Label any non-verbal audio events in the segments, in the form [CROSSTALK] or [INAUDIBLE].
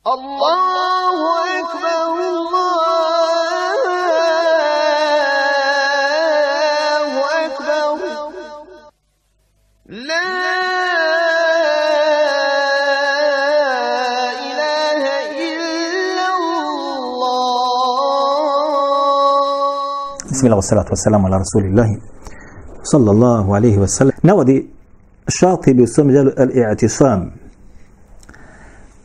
الله أكبر الله أكبر لا إله إلا الله. بسم الله والصلاة والسلام على رسول الله صلى الله عليه وسلم. u svom djelu al-i'tisam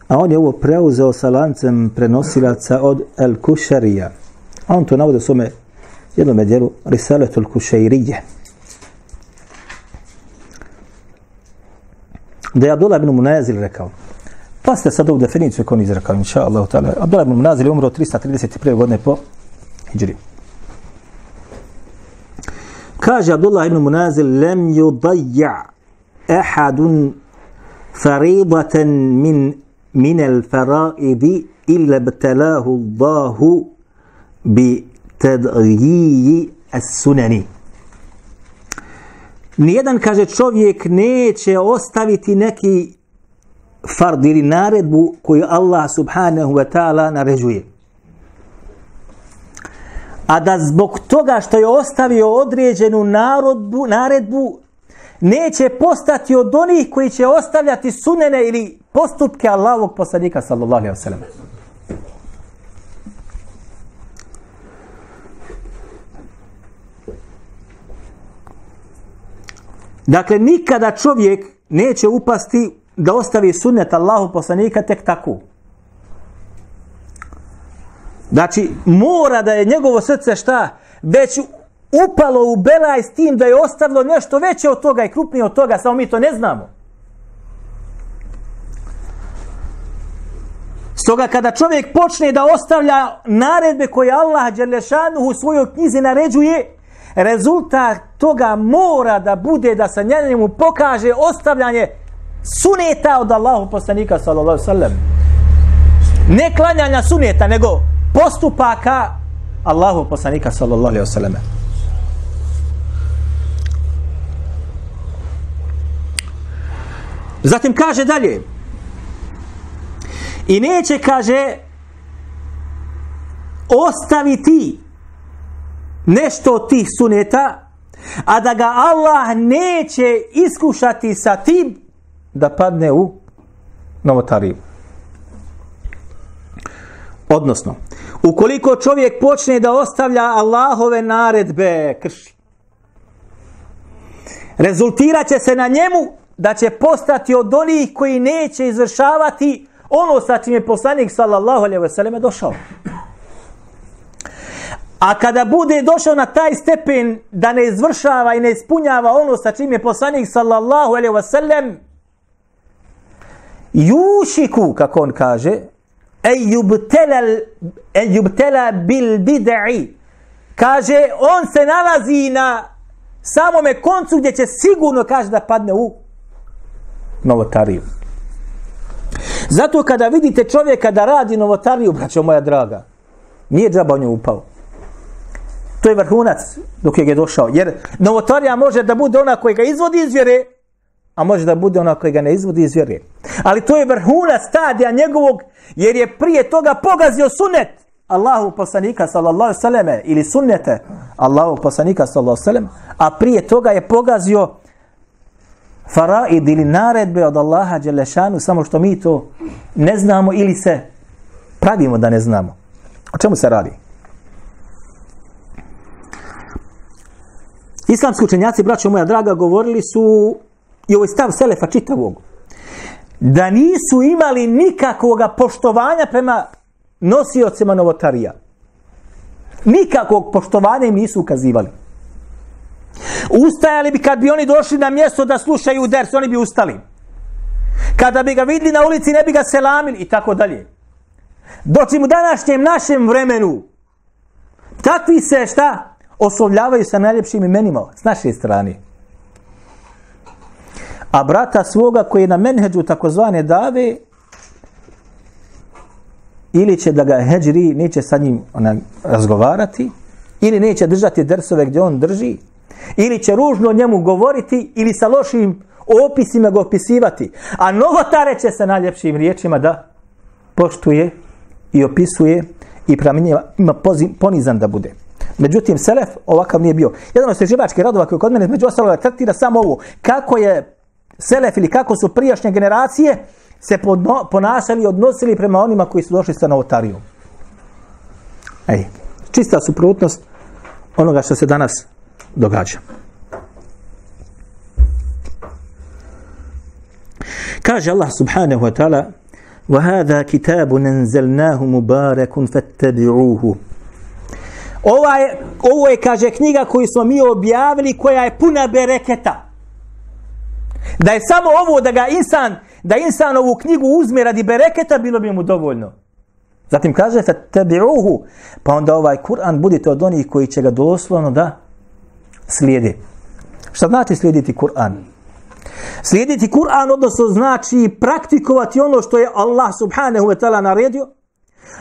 a on je ovo preuzeo sa lancem prenosilaca od al-kušarija a on to navodi u svome jednom djelu risaletu al-kušajrije da je Abdullah ibn Munazil rekao pa ste sad ovu definiciju koju on izrekao inša Allah Abdullah ibn Munazil je umro 331. godine po hijri kaže Abdullah ibn Munazil lem yudajja ahadun faridatan min min al faraidi illa btalahu Allahu bi tadghiyi as-sunani. Nijedan, kaže, čovjek neće ostaviti neki fard ili naredbu koju Allah subhanahu wa ta'ala naređuje. A da zbog toga što je ostavio određenu narodbu, naredbu, neće postati od onih koji će ostavljati sunene ili postupke Allahovog poslanika, sallallahu alaihi wasallam. Dakle, nikada čovjek neće upasti da ostavi sunnet Allahu poslanika tek tako. Znači, mora da je njegovo srce šta? Već upalo u belaj s tim da je ostavilo nešto veće od toga i krupnije od toga, samo mi to ne znamo. Stoga kada čovjek počne da ostavlja naredbe koje Allah Đerlešanu u svojoj knjizi naređuje, rezultat toga mora da bude da se njemu pokaže ostavljanje suneta od Allahu poslanika sallallahu sallam. Ne klanjanja suneta, nego postupaka Allahu poslanika sallallahu alejhi ve. Zatim kaže dalje i neće kaže ostaviti nešto od tih suneta a da ga Allah neće iskušati sa tim da padne u novotariju. Odnosno, ukoliko čovjek počne da ostavlja Allahove naredbe, krši. Rezultirat će se na njemu da će postati od onih koji neće izvršavati ono sa čim je poslanik sallallahu alejhi ve selleme došao. A kada bude došao na taj stepen da ne izvršava i ne ispunjava ono sa čim je poslanik sallallahu alejhi ve sellem jušiku, kako on kaže, en yubtala en yubtala bil bid'i kaže on se nalazi na samome koncu gdje će sigurno kaže da padne u novotariju zato kada vidite čovjeka da radi novotariju braćo moja draga nije džaba u nju upao. To je vrhunac dok je ga došao. Jer novotarija može da bude ona koja ga izvodi iz vjere a može da bude ona koja ga ne izvodi iz vjere. Ali to je vrhunac stadija njegovog jer je prije toga pogazio sunnet Allahu poslanika sallallahu alejhi ve selleme ili sunnete Allahu poslanika sallallahu alejhi ve sellem a prije toga je pogazio faraid ili naredbe od Allaha Đelešanu, samo što mi to ne znamo ili se pravimo da ne znamo o čemu se radi Islamski učenjaci, braćo moja draga, govorili su i ovaj stav Selefa čitavog da nisu imali nikakvog poštovanja prema nosiocima novotarija. Nikakvog poštovanja im nisu ukazivali. Ustajali bi kad bi oni došli na mjesto da slušaju ders, oni bi ustali. Kada bi ga vidli na ulici, ne bi ga selamili i tako dalje. Doći u današnjem našem vremenu, takvi se šta? Oslovljavaju sa najljepšim imenima s naše strane a brata svoga koji je na menheđu takozvane dave ili će da ga heđri, neće sa njim ona, razgovarati, ili neće držati drsove gdje on drži, ili će ružno njemu govoriti, ili sa lošim opisima ga opisivati. A novotare će se najljepšim riječima da poštuje i opisuje i prema njima ima ponizan da bude. Međutim, Selef ovakav nije bio. Jedan od sveživačkih radova koji kod mene među ostalo tretira samo ovo. Kako je Selef ili kako su prijašnje generacije se podno, ponašali i odnosili prema onima koji su došli sa novotarijom. Ej, čista suprotnost onoga što se danas događa. Kaže Allah subhanahu wa ta'ala وَهَذَا كِتَابٌ نَنْزَلْنَاهُ مُبَارَكٌ فَاتَّبِعُوهُ Ova je, ovo je, kaže, knjiga koju smo mi objavili, koja je puna bereketa. Da je samo ovo, da ga insan, da insan ovu knjigu uzme radi bereketa, bilo bi mu dovoljno. Zatim kaže, فَاتَّبِعُوهُ Pa onda ovaj Kur'an, budite od onih koji će ga doslovno da slijede. Šta znači slijediti Kur'an? Slijediti Kur'an odnosno znači praktikovati ono što je Allah subhanahu wa ta'ala naredio,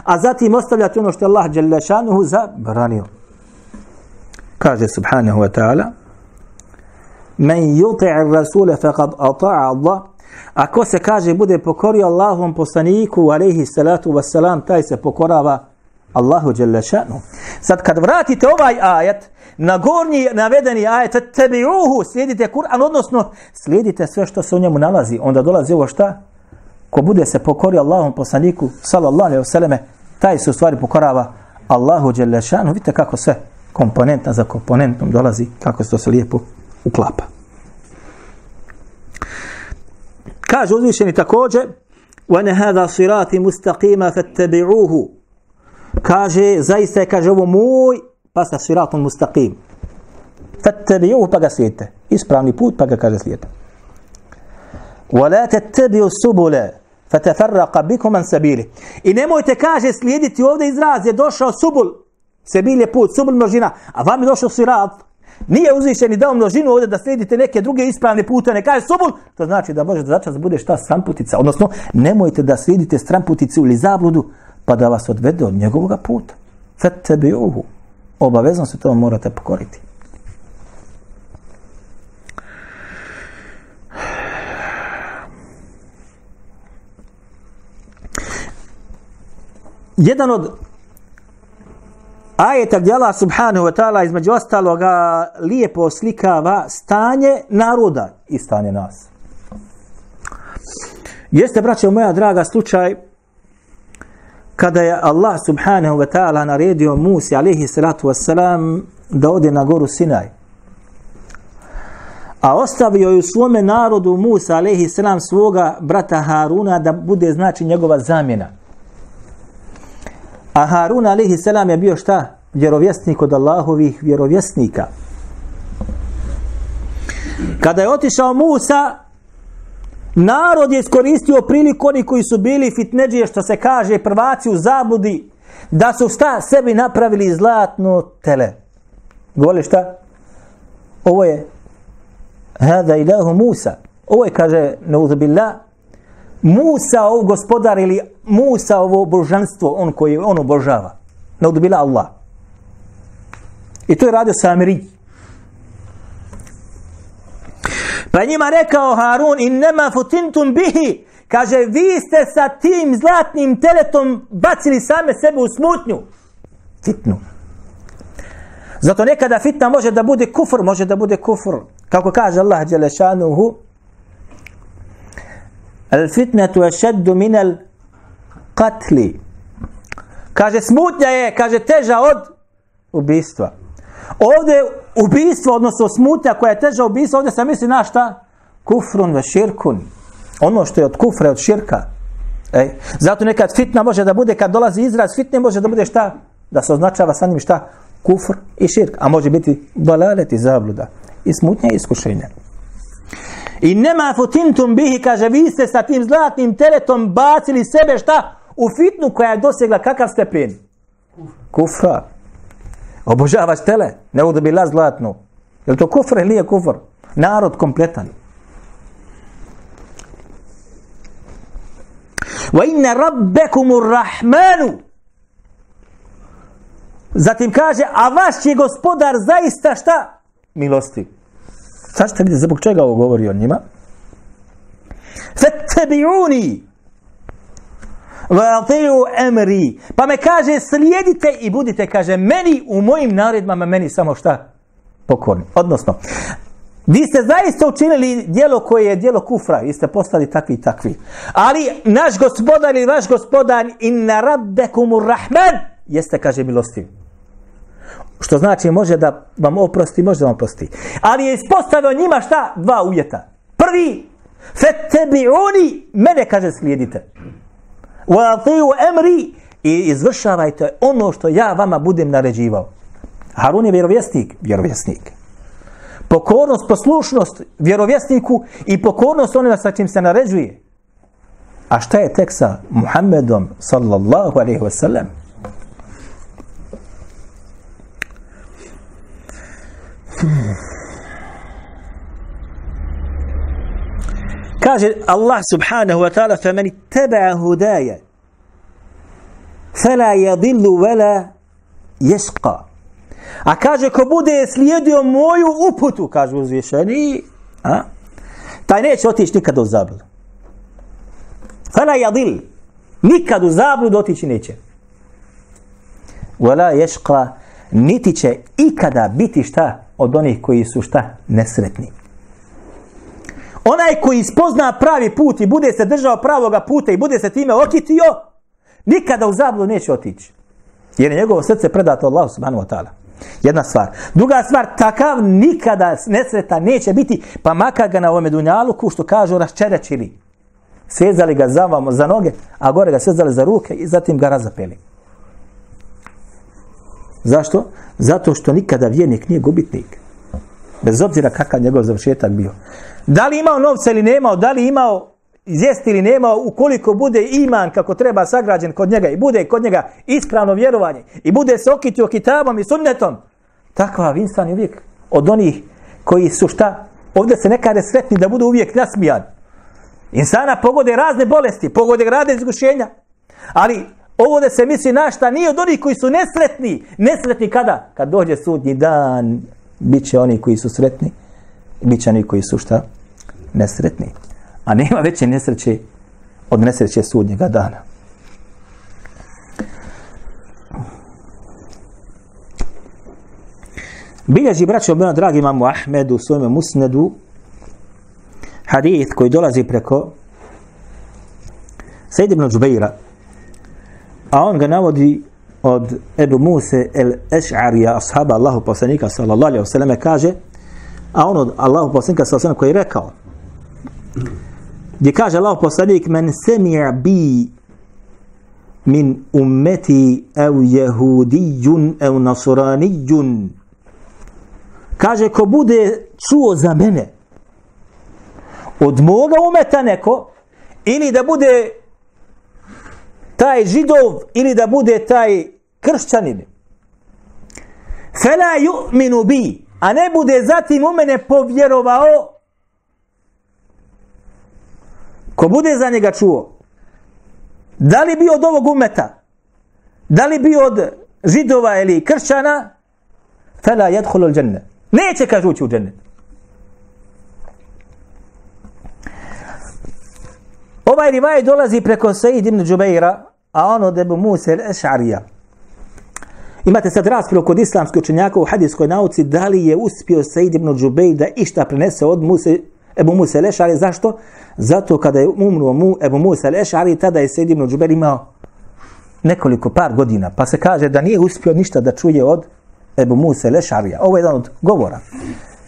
a zatim ostavljati ono što je Allah djelašanuhu zabranio. Kaže subhanahu wa ta'ala Men yuti'i rasule faqad ata'a Allah Ako se kaže bude pokorio Allahom poslaniku alaihi salatu wassalam taj se pokorava Allahu jalla šanu. Sad kad vratite ovaj ajet, na gornji navedeni ajet, tebi uhu, slijedite Kur'an, odnosno slijedite sve što se u njemu nalazi, onda dolazi ovo šta? Ko bude se pokorio Allahom poslaniku, sallallahu alaihi vseleme, taj se u stvari pokorava Allahu jalla šanu. Vidite kako sve komponentna za komponentom dolazi, kako se to se lijepo uklapa. Kaže uzvišeni također, وَنَ هَذَا صِرَاتِ مُسْتَقِيمًا فَاتَّبِعُوهُ kaže, zaista je, kaže, ovo moj, pa sa siratom mustaqim. Fattabi'uhu pa ga slijedite. Ispravni put pa ga kaže slijedite. وَلَا تَتَّبِعُوا السُّبُلَ فَتَفَرَّقَ بِكُمْ عَنْ سَبِيلِ I nemojte, kaže, slijediti ovdje izraz, je došao subul, sebil je put, subul množina, a vam je došao sirat, nije uzvišen i dao množinu ovdje da slijedite neke druge ispravne pute, ne kaže subul, to znači da može da začas bude šta stramputica, odnosno nemojte da slijedite stramputicu ili zabludu, pa da vas odvede od njegovog puta. Fettebi'uhu. Obavezno se to morate pokoriti. Jedan od ajeta gdje Allah subhanahu wa ta'ala između ostaloga lijepo slikava stanje naroda i stanje nas. Jeste, braćo moja draga, slučaj kada je Allah subhanahu wa ta'ala naredio Musi alaihi salatu wassalam da ode na goru Sinaj. A ostavio je u svome narodu Musa alaihi salam svoga brata Haruna da bude znači njegova zamjena. A Harun alaihi salam je bio šta? Vjerovjesnik od Allahovih vjerovjesnika. Kada je otišao Musa, Narod je iskoristio priliku oni koji su bili fitneđije, što se kaže, prvaci u zabudi, da su šta sebi napravili zlatno tele. Govori šta? Ovo je Hada ilahu Musa. Ovo je, kaže, neuzubillah, Musa, ov gospodar, ili Musa, ovo božanstvo, on koji on obožava. Neuzubillah Allah. I to je radio Samiri. Pa njima rekao Harun, in nema futintum bihi, kaže, vi ste sa tim zlatnim teletom bacili same sebe u smutnju. Fitnu. Zato nekada fitna može da bude kufr, može da bude kufr. Kako kaže Allah Đelešanuhu, al fitnetu je šeddu minel katli. Kaže, smutnja je, kaže, teža od ubistva. Ovdje ubistvo, odnosno smutnja koja je teža ubistvo, ovdje se misli na šta? Kufrun ve širkun. Ono što je od kufra, od širka. Ej. Zato nekad fitna može da bude, kad dolazi izraz fitne, može da bude šta? Da se označava sa njim šta? Kufr i širk. A može biti balalet i zabluda. I smutnja i iskušenja. I nema futintum bihi, kaže, vi ste sa tim zlatnim teletom bacili sebe šta? U fitnu koja je dosegla kakav stepen? Kufra. Obožavaš tele, ne uda bi zlatnu. Je to kufr ili nije kufr? Narod kompletan. Wa inna rabbekumu rahmanu Zatim kaže, a vaš je gospodar zaista šta? Milosti. Sad ćete vidjeti zbog čega ovo govori o njima. Fettebi'uni. وَاطِعُوا emri. Pa me kaže slijedite i budite, kaže, meni u mojim naredbama, meni samo šta? Pokorni. Odnosno, vi ste zaista učinili dijelo koje je dijelo kufra, vi ste postali takvi i takvi. Ali naš gospodar ili vaš gospodar inna rabbekumur rahman jeste, kaže, milostiv. Što znači može da vam oprosti, može da vam oprosti. Ali je ispostavio njima šta? Dva uvjeta. Prvi, fetebi'uni, mene kaže slijedite. وَاطِيُوا أَمْرِي i izvršavajte ono što ja vama budem naređivao. Harun je vjerovjesnik, vjerovjesnik. Pokornost, poslušnost vjerovjesniku i pokornost onima sa čim se naređuje. A šta je tek sa Muhammedom sallallahu alaihi wa sallam? Allah subhanahu wa ta'ala فَمَنِ اتَّبَعَ هُدَايَ فَلَا يَضِلُّ وَلَا يَشْقَى A kaže, ko bude slijedio moju uputu, kaže uzvišeni, a? taj neće otići nikada u zabludu. Fala yadil. Nikad u zabludu otići neće. Wala yashqa niti će ikada biti šta od onih koji su šta nesretni. Onaj koji spozna pravi put i bude se držao pravoga puta i bude se time okitio, nikada u zabludu neće otići. Jer je njegovo srce predato Allahu subhanahu wa ta'ala. Jedna stvar. Druga stvar, takav nikada nesreta neće biti, pa makar ga na ovome dunjaluku, što kažu, raščerečili. Svezali ga za, vam, za noge, a gore ga svezali za ruke i zatim ga razapeli. Zašto? Zato što nikada vjernik nije gubitnik. Bez obzira kakav njegov završetak bio. Da li imao novca ili nemao, da li imao jesti ili nemao, ukoliko bude iman kako treba sagrađen kod njega i bude kod njega ispravno vjerovanje i bude se okitio kitabom i sunnetom, takva insan je uvijek od onih koji su šta, ovdje se nekada sretni da budu uvijek nasmijan. Insana pogode razne bolesti, pogode grade izgušenja, ali ovo da se misli na šta nije od onih koji su nesretni. Nesretni kada? Kad dođe sudnji dan, bit će oni koji su sretni, bit će oni koji su šta? Nesretni. A nema veće nesreće od nesreće sudnjega dana. Bilježi braćo moja dragi mamu Ahmedu u svojom musnedu hadith koji dolazi preko Sejid ibn Džubeira a on ga navodi od Ebu Muse el Eš'arija ashaba Allahu poslanika sallallahu alaihi wa sallam kaže a on od Allahu poslanika sallallahu alaihi wa sallam koji je rekao gdje kaže Allah poslanik men semir bi min ummeti ev jehudijun ev nasuranijun kaže ko bude čuo za mene od moga umeta neko ili da bude taj židov ili da bude taj kršćanin. Fela ju'minu bi a ne bude zatim u mene povjerovao ko bude za njega čuo, da li bio od ovog umeta, da li bio od židova ili kršćana, fela jedhulul dženne. Neće kaže ući u džennet. Ovaj rivaj dolazi preko Sejid ibn Džubeira, a on od Ebu Musa el-Eš'arija. Imate sad raspravu kod islamskih učenjaka u hadijskoj nauci da li je uspio Sejid ibn Džubeir da išta prenese od Musa, Ebu Musa al-Ešari. Zašto? Zato kada je umruo mu Ebu Musa al-Eš'ari, tada je Sejid ibn Džuber imao nekoliko par godina. Pa se kaže da nije uspio ništa da čuje od Ebu Musa al-Eš'arija. Ovo je jedan od govora.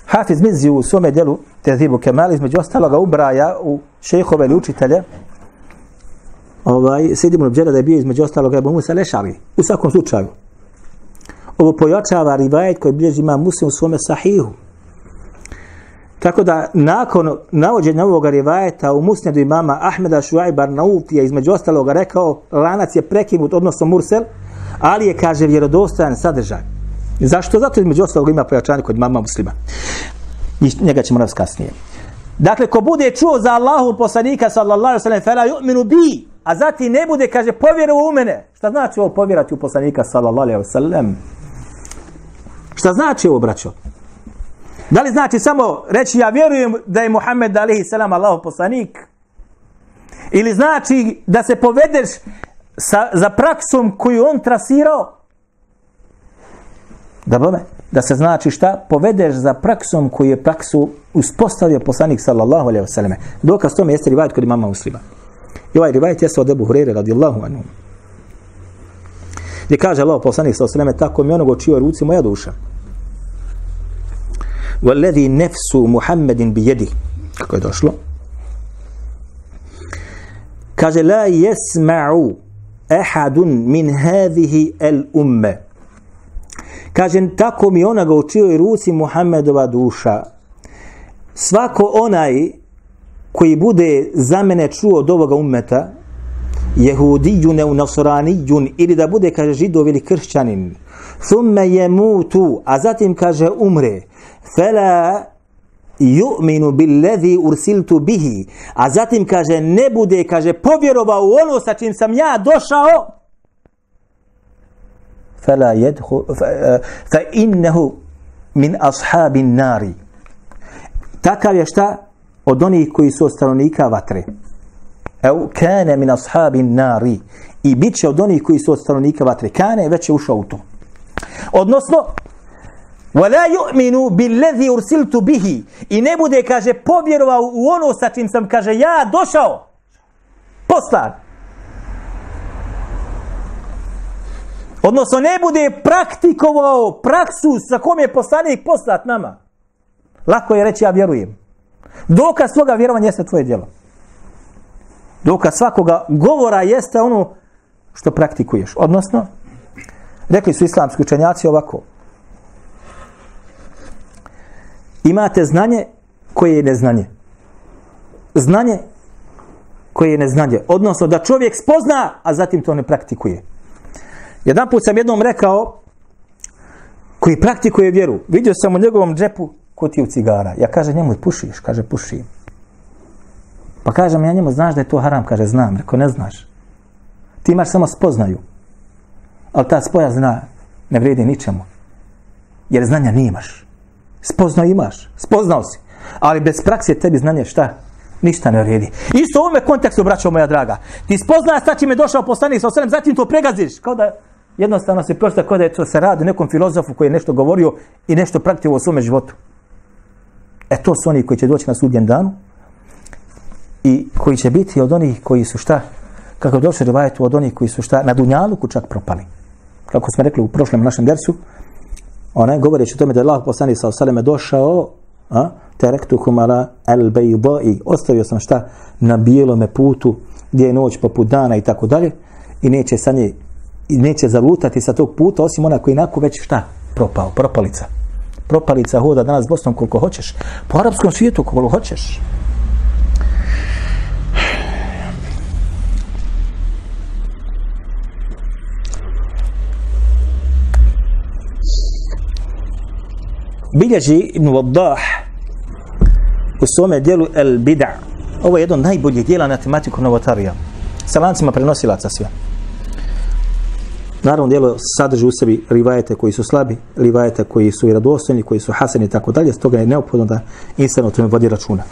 Hafiz Mizi u svome delu Tezibu Kemal između ostaloga ubraja u šehove ili učitelje ovaj, Sejid ibn Džuber da je bio između ostaloga Ebu Musa al-Eš'ari. U svakom slučaju. Ovo pojačava rivajet koji bilježi ima muslim u svome sahihu. Tako da nakon navođenja ovog rivajeta u musnedu imama Ahmeda Šuajbar Barnaut je između ostaloga rekao lanac je prekinut odnosno Mursel, ali je kaže vjerodostojan sadržaj. Zašto? Zato između ostaloga ima pojačanje kod mama muslima. I njega ćemo nas kasnije. Dakle, ko bude čuo za Allahu poslanika sallallahu alaihi sallam fela yu'minu bi, a zati ne bude, kaže, povjerovao u mene. Šta znači ovo povjerati u poslanika sallallahu alaihi sallam? Šta znači ovo, braćo? Da li znači samo reći ja vjerujem da je Muhammed alihi salam Allahov poslanik? Ili znači da se povedeš sa, za praksom koju on trasirao, da bome, da se znači šta, povedeš za praksom koju je praksu uspostavio poslanik sallallahu alaihi wasallam. Dokaz tome jeste rivajt kod imama muslima. I ovaj rivajt jeste od Ebu Hureyre radijallahu anhu. Gdje kaže Allah poslanik sallallahu alaihi wasallam, tako mi onog čio ruci moja duša. والذي نفس محمد بيده kako je došlo kaže la yasma'u ahadun min hadhihi al umma kaže tako mi ona ga u čijoj ruci Muhammedova duša svako onaj koji bude za mene čuo od ovoga ummeta jehudijun u nasranijun ili da bude kaže židov ili kršćanin thumme jemutu a zatim kaže umre fela yu'minu billadhi ursiltu bihi. A zatim kaže ne bude kaže povjerovao u ono sa čim sam ja došao. Fala yadkhul fa, e, fa innahu min ashabin nari. Takav je šta? Od onih koji su stanovnika vatre. Evo kane min ashabin nari. I bit će od onih koji su od stanovnika vatre. Kane već je ušao u to. Odnosno ولا يؤمنوا بالذي ارسلت به i ne bude kaže povjerovao u ono sa čim sam kaže ja došao poslan odnosno ne bude praktikovao praksu sa kom je poslanik poslat nama lako je reći ja vjerujem dokaz svoga vjerovanja jeste tvoje djelo dokaz svakoga govora jeste ono što praktikuješ odnosno rekli su islamski učenjaci ovako Imate znanje koje je neznanje. Znanje koje je neznanje. Odnosno da čovjek spozna, a zatim to ne praktikuje. Jedan put sam jednom rekao, koji praktikuje vjeru, vidio sam u njegovom džepu kutiju cigara. Ja kaže njemu, pušiš? Kaže, pušim. Pa kažem ja njemu, znaš da je to haram? Kaže, znam. Rekao, ne znaš. Ti imaš samo spoznaju. Ali ta spoja zna, ne vredi ničemu. Jer znanja nimaš. Spozna imaš, spoznao si. Ali bez prakse tebi znanje šta? Ništa ne vredi. Isto u ovome kontekstu, braćo moja draga. Ti spoznaš šta čim je došao poslanik sa osrem, zatim to pregaziš. Kao da jednostavno se prošta kao da je to se radi nekom filozofu koji je nešto govorio i nešto praktivo u svome životu. E to su oni koji će doći na sudjen danu i koji će biti od onih koji su šta, kako došli rivajetu, od onih koji su šta, na Dunjaluku čak propali. Kako smo rekli u prošlom našem dersu, ona govoreći o tome da je Allah poslanik sa osaleme došao, a, terektu kumala al bejba i ostavio sam šta? Na bijelome putu gdje je noć poput dana i tako dalje i neće sa nje i neće zalutati sa tog puta osim ona koji inako već šta? Propao, propalica. Propalica hoda danas Bosnom koliko hoćeš po arapskom svijetu koliko hoćeš. Bilježi Ibn Waddah u svome dijelu El Bida. Ovo je jedno najbolje dijela na tematiku novotarija. Sa lancima prenosilaca sve. Naravno, dijelo sadrži u sebi rivajete koji su slabi, rivajete koji su i radostojni, koji su haseni i tako dalje. Stoga je neophodno da insan o tome vodi računa.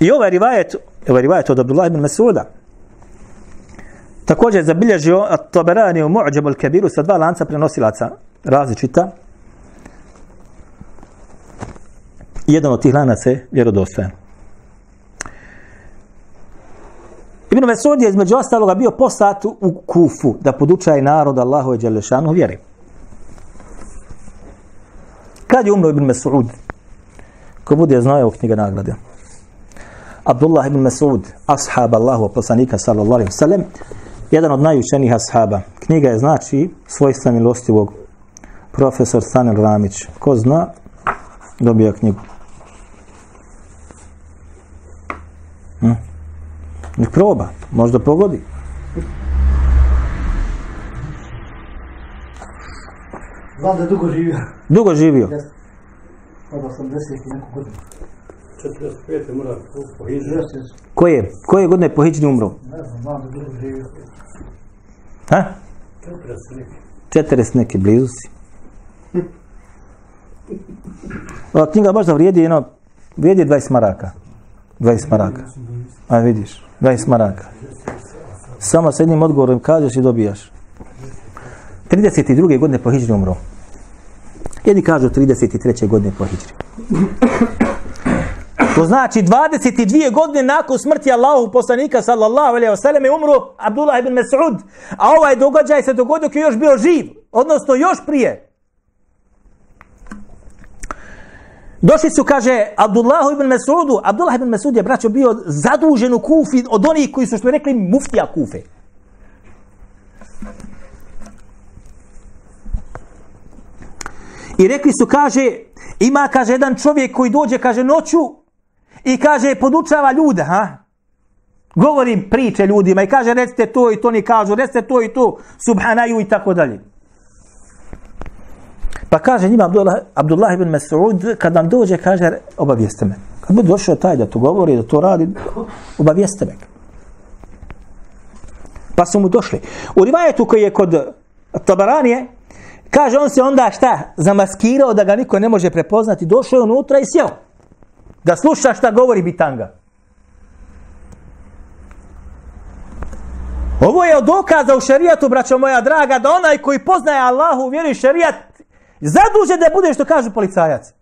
I ovaj rivajet, ovaj rivajet od Abdullah ibn Masuda, također je zabilježio At-Taberani u Mu'đabu al-Kabiru sa dva lanca prenosilaca različita, jedan od tih lanaca je vjerodostojan. Ibn Mesud je između ostaloga bio poslat u Kufu da podučaje narod Allahu i Đelešanu vjeri. Kad je umro Ibn Mesud? Ko bude znao ovog knjiga nagrade. Abdullah ibn Mesud, ashab Allahu poslanika sallallahu alaihi wasallam, jedan od najučenijih ashaba. Knjiga je znači svojstva milostivog profesor Stanil Ramić. Ko zna, dobija knjigu. Proba, možda pogodi. Znam da dugo živio. Dugo živio. Jeste. Od 80 i neku godinu. 45. mora po hijđu. Jeste. Koje? Koje godine po Hidžni umro? Ne znam, znam da je dugo živio. Ha? 40 neki. 40 neke blizu si. Ova knjiga možda vrijedi jedno, vrijedi 20 maraka. 20 maraka. A vidiš, 20 maraka. Samo s jednim odgovorom kažeš i dobijaš. 32. godine po hijri umro. Jedni kažu 33. godine po hijri. To znači 22 godine nakon smrti Allahu poslanika sallallahu alejhi ve sellem je umro Abdullah ibn Mas'ud, a ovaj događaj se dogodio kad je još bio živ, odnosno još prije. Došli su, kaže, Abdullah ibn Mesudu. Abdullah ibn Mas'ud je, braćo, bio zadužen u Kufi od onih koji su, što je rekli, muftija Kufe. I rekli su, kaže, ima, kaže, jedan čovjek koji dođe, kaže, noću i kaže, podučava ljude, ha? Govori priče ljudima i kaže, recite to i to ni kažu, recite to i to, subhanaju i tako dalje. Pa kaže njima Abdullah, Abdullah ibn Mas'ud, kad nam dođe, kaže, obavijeste me. Kad bude došao taj da to govori, da to radi, obavijeste me. Pa su mu došli. U rivajetu koji je kod Tabaranije, kaže on se onda šta, zamaskirao da ga niko ne može prepoznati, došao je unutra i sjeo. Da sluša šta govori Bitanga. Ovo je od dokaza u šerijatu, braćo moja draga, da onaj koji poznaje Allahu, vjeruje šerijat, Zadužen da bude što kaže policajac.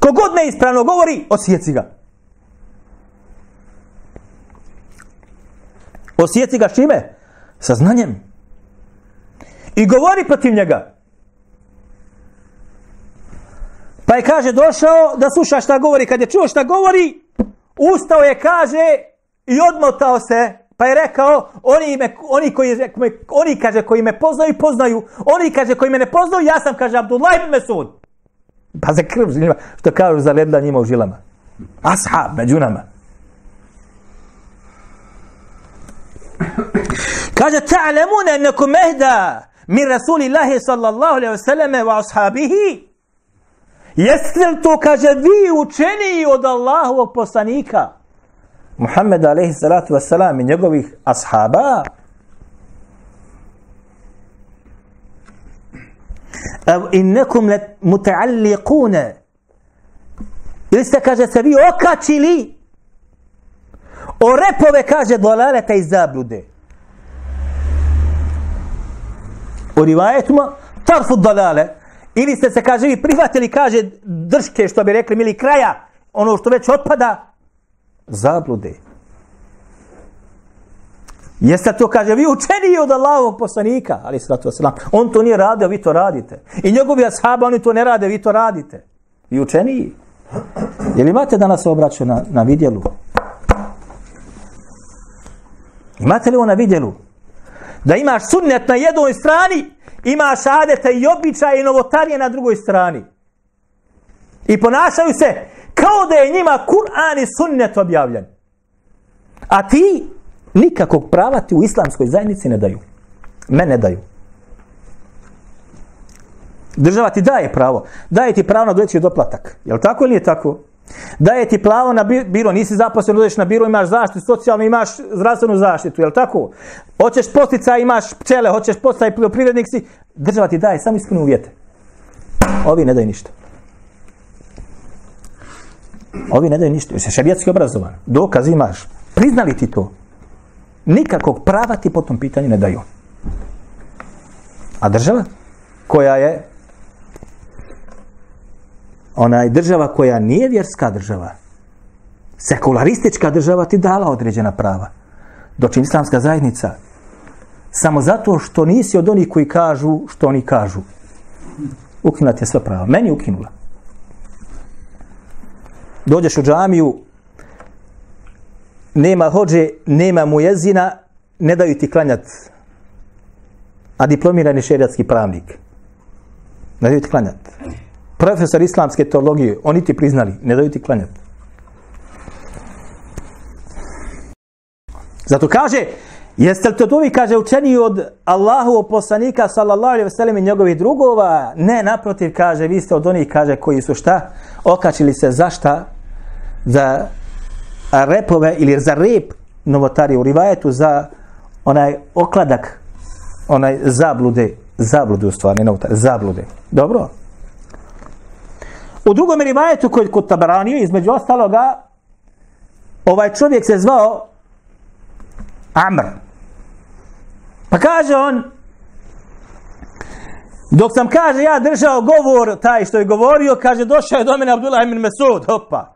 Kogod neispravno govori, osjeci ga. Osjeci ga šime? Sa znanjem. I govori protiv njega. Pa je kaže došao da sluša šta govori. Kad je čuo šta govori, ustao je kaže i odmotao se Pa je rekao, oni, me, oni, koji, me, oni kaže, koji me poznaju, poznaju. Oni kaže, koji me ne poznaju, ja sam, kaže, Abdullah ibn Mesud. Pa za krv njima, što kažu, zaledla njima u žilama. Ashab, među nama. Kaže, ta'lamuna annakum ehda min Rasulillahi sallallahu alaihi wasallam wa ashabihi. Jeste li to, kaže, vi učeniji od Allahovog poslanika? Muhammed alaihi salatu wasalam i njegovih ashaba. Ev innekum le muta'alliqune ili ste kaže se vi okačili o repove kaže dolaleta i zablude. U rivajetima tarfu dolale ili ste se kaže vi prihvatili kaže drške što bi rekli ili kraja ono što već otpada zablude. Jeste to, kaže, vi učeniji od Allahovog poslanika, ali sratu wasalam. On to nije radio, vi to radite. I njegovi ashaba, oni to ne rade, vi to radite. Vi učeniji. Je li imate danas obraću na, na vidjelu? Imate li ovo na vidjelu? Da imaš sunnet na jednoj strani, imaš adete i običaje i novotarije na drugoj strani. I ponašaju se kao da je njima Kur'an i sunnet objavljen. A ti nikakvog prava ti u islamskoj zajednici ne daju. Mene daju. Država ti daje pravo. Daje ti pravo na doječji doplatak. Je li tako ili nije tako? Daje ti pravo na biro, nisi zaposlen, odeš na biro, imaš zaštitu, socijalno imaš zdravstvenu zaštitu, je li tako? Hoćeš postica, imaš pčele, hoćeš postica i poljoprivrednik si, država ti daje, samo ispuni uvjete. Ovi ne daju ništa. Ovi ne daju ništa. Se šarijatski obrazovan. Dokaz imaš. Priznali ti to? Nikakvog prava ti po tom pitanju ne daju. A država? Koja je onaj država koja nije vjerska država, sekularistička država ti dala određena prava. Doći islamska zajednica, samo zato što nisi od onih koji kažu što oni kažu. Ukinula ti je sva prava. Meni ukinula dođeš u džamiju, nema hođe, nema mujezina, ne daju ti klanjat. A diplomirani šerijatski pravnik. Ne daju ti klanjat. Profesor islamske teologije, oni ti priznali, ne daju ti klanjat. Zato kaže, jeste li to dovi, kaže, učeni od Allahu poslanika, sallallahu alaihi veselim i njegovih drugova? Ne, naprotiv, kaže, vi ste od onih, kaže, koji su šta? Okačili se za šta? za repove ili za rep novotari u rivajetu za onaj okladak onaj zablude zablude u stvari novotari, zablude dobro u drugom rivajetu koji kod Tabaranije između ostaloga ovaj čovjek se zvao Amr. Pa kaže on, dok sam kaže ja držao govor, taj što je govorio, kaže došao je do mene Abdullah ibn Mesud, hopa.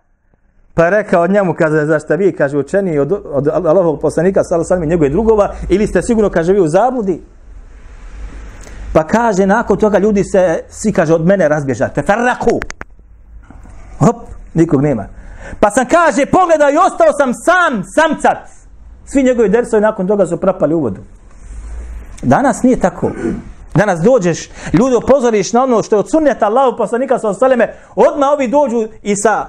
Pa je rekao njemu, kaže, zašto vi, kaže, učeni od, od Allahovog poslanika, sala sami njegove drugova, ili ste sigurno, kaže, vi u zabludi? Pa kaže, nakon toga ljudi se, svi, kaže, od mene razbježate. Ferraku. Hop, nikog nema. Pa sam, kaže, pogledao i ostao sam sam, samcat. Svi njegovi dersovi nakon toga su propali u vodu. Danas nije tako. Danas dođeš, ljudi opozoriš na ono što je od sunneta Allahu poslanika sa osaleme, odmah ovi dođu i sa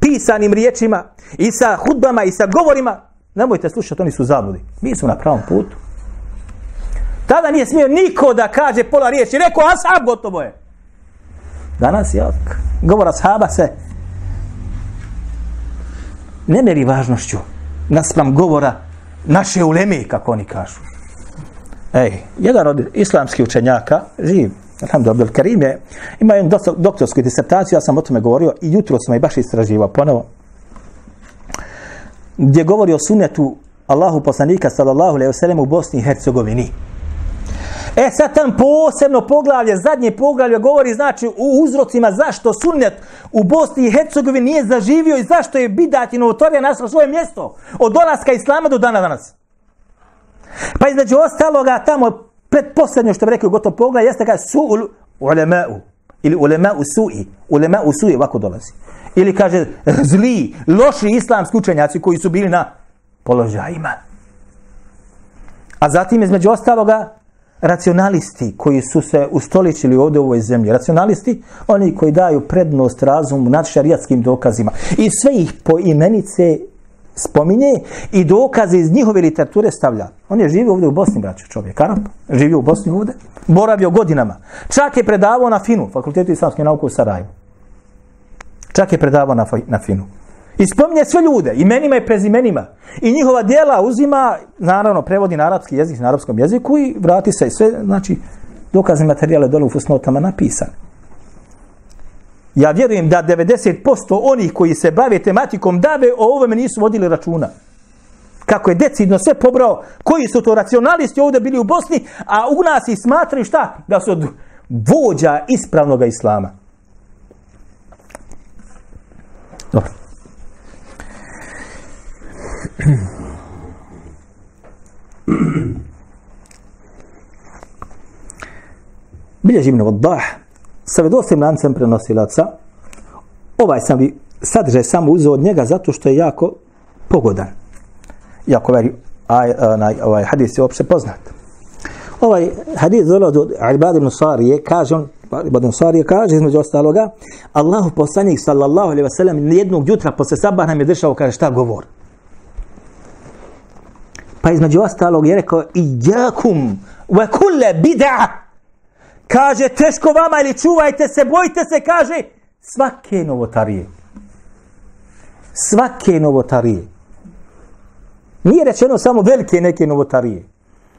pisanim riječima, i sa hudbama, i sa govorima. Nemojte slušati, oni su zabludi. Mi smo na pravom putu. Tada nije smio niko da kaže pola riječi. Rekao, ashab, gotovo je. Danas je govor ashaba se ne meri važnošću naspram govora naše uleme, kako oni kažu. Ej, jedan od islamskih učenjaka, živ, Alhamdulillah, Abdel Karim je, ima jednu doktorsku disertaciju, ja sam o tome govorio i jutro sam i baš istraživao ponovo, gdje govori o sunetu Allahu poslanika sallallahu alejhi ve sellem u Bosni i Hercegovini. E sad tam posebno poglavlje, zadnje poglavlje govori znači u uzrocima zašto sunnet u Bosni i Hercegovini nije zaživio i zašto je bidat i novotorija našla svoje mjesto od dolaska Islama do dana danas. Pa između ostaloga tamo predposlednje što bi rekao gotovo pogled jeste kaže su ulema'u ili ulema'u su'i, ulema'u su'i ovako dolazi. Ili kaže zli, loši islamski učenjaci koji su bili na položajima. A zatim između ostaloga racionalisti koji su se ustoličili ovdje u ovoj zemlji. Racionalisti, oni koji daju prednost razumu nad šarijatskim dokazima. I sve ih po imenice spominje i dokaze iz njihove literature stavlja. On je živio ovdje u Bosni, braću, čovjek, Arab, živio u Bosni ovdje, boravio godinama. Čak je predavao na FINU, Fakultetu islamske nauke u Sarajevu. Čak je predavao na, na FINU. I spominje sve ljude, imenima i prezimenima. I njihova dijela uzima, naravno, prevodi na arapski jezik, na arapskom jeziku i vrati se sve, znači, dokazne materijale dole u fusnotama napisane. Ja vjerujem da 90% onih koji se bave tematikom dave o ovome nisu vodili računa. Kako je decidno sve pobrao, koji su to racionalisti ovdje bili u Bosni, a u nas ih smatraju šta? Da su od vođa ispravnog islama. Dobro. [CLEARS THROAT] Bilježi ibn Vaddah, sa vedostim lancem prenosilaca ovaj sam vi sadržaj samo uzeo od njega zato što je jako pogodan. Jako ovaj, ovaj, ovaj hadis je opšte poznat. Ovaj hadis dolazi od Ibad ibn Sarije, kaže on, Ibad ibn Sarije kaže između ostaloga, Allahu poslanik sallallahu alaihi wasallam jednog jutra posle sabah nam je držao, kaže šta govor. Pa između ostalog je rekao Ijakum wa kulle bid'a Kaže teško vama ili čuvajte se, bojite se, kaže svake novotarije. Svake novotarije. Nije rečeno samo velike neke novotarije.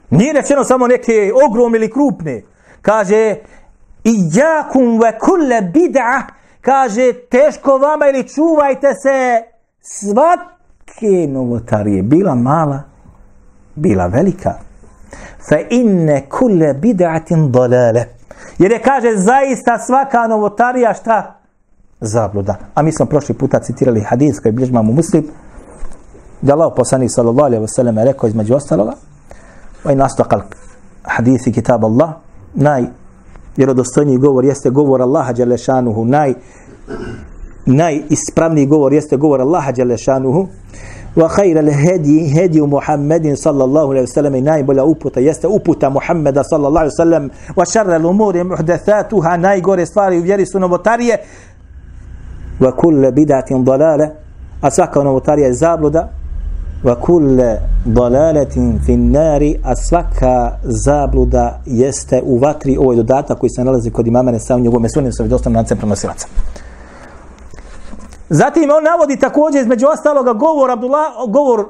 Nije rečeno samo neke ogromne ili krupne. Kaže i jakum wa kulle bid'a Kaže teško vama ili čuvajte se svake novotarije. Bila mala, bila velika. Fa inne kulle bid'atin dalale. Jer je kaže zaista svaka novotarija šta? Zabluda. A mi smo prošli puta citirali hadis koji bilježi mamu muslim. Da Allah poslanik sallallahu alaihi wasallam rekao između ostaloga. Wa in astaqal hadisi kitab Allah. Naj vjerodostojniji govor jeste govor Allaha Đelešanuhu, Naj najispravniji govor jeste govor Allaha Đelešanuhu, وخير الهدي هدي محمد صلى الله عليه وسلم. نائب ولا أوبوتا يست أوبوتا محمد صلى الله عليه وسلم. وشر الأمور محدثاتها. نايغور إصفاري وفيري سنوبوتارية وكل بدعة ضلالة. أساكا نوبوتارية زابلودا وكل ضلالة في النار. أساكا زابلودا يست أوفاتري. أو إدوداتا كويسانالزي كود إمامنا ساوني ومسوني سوف دوستنا نانسي برمسيراتسا. Zatim on navodi također između ostaloga govor Abdullah, govor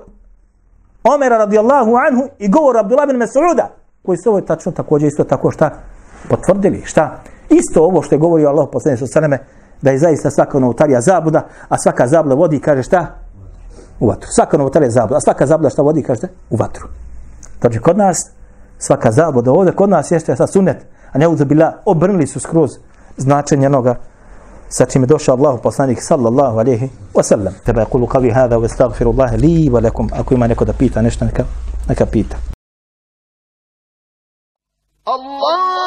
Omera radijallahu anhu i govor Abdullah bin Mas'uda koji su ovo tačno također isto tako šta potvrdili, šta isto ovo što je govorio Allah poslanik sa sveme da je zaista svaka novotarija zabuda, a svaka zabuda vodi kaže šta u vatru. Svaka novotarija zabuda, a svaka zabluda šta vodi, kaže u vatru. Znači, kod nas, svaka zabuda, ovdje, kod nas jeste sad sunet, a ne uzabila, obrnili su skroz značenje noga ساتيم دوش الله بصانيك صلى الله عليه وسلم. تبا يقول قولي هذا واستغفر الله لي ولكم. أكو ما نكو بيتا نشتا نكا نكا بيتا. الله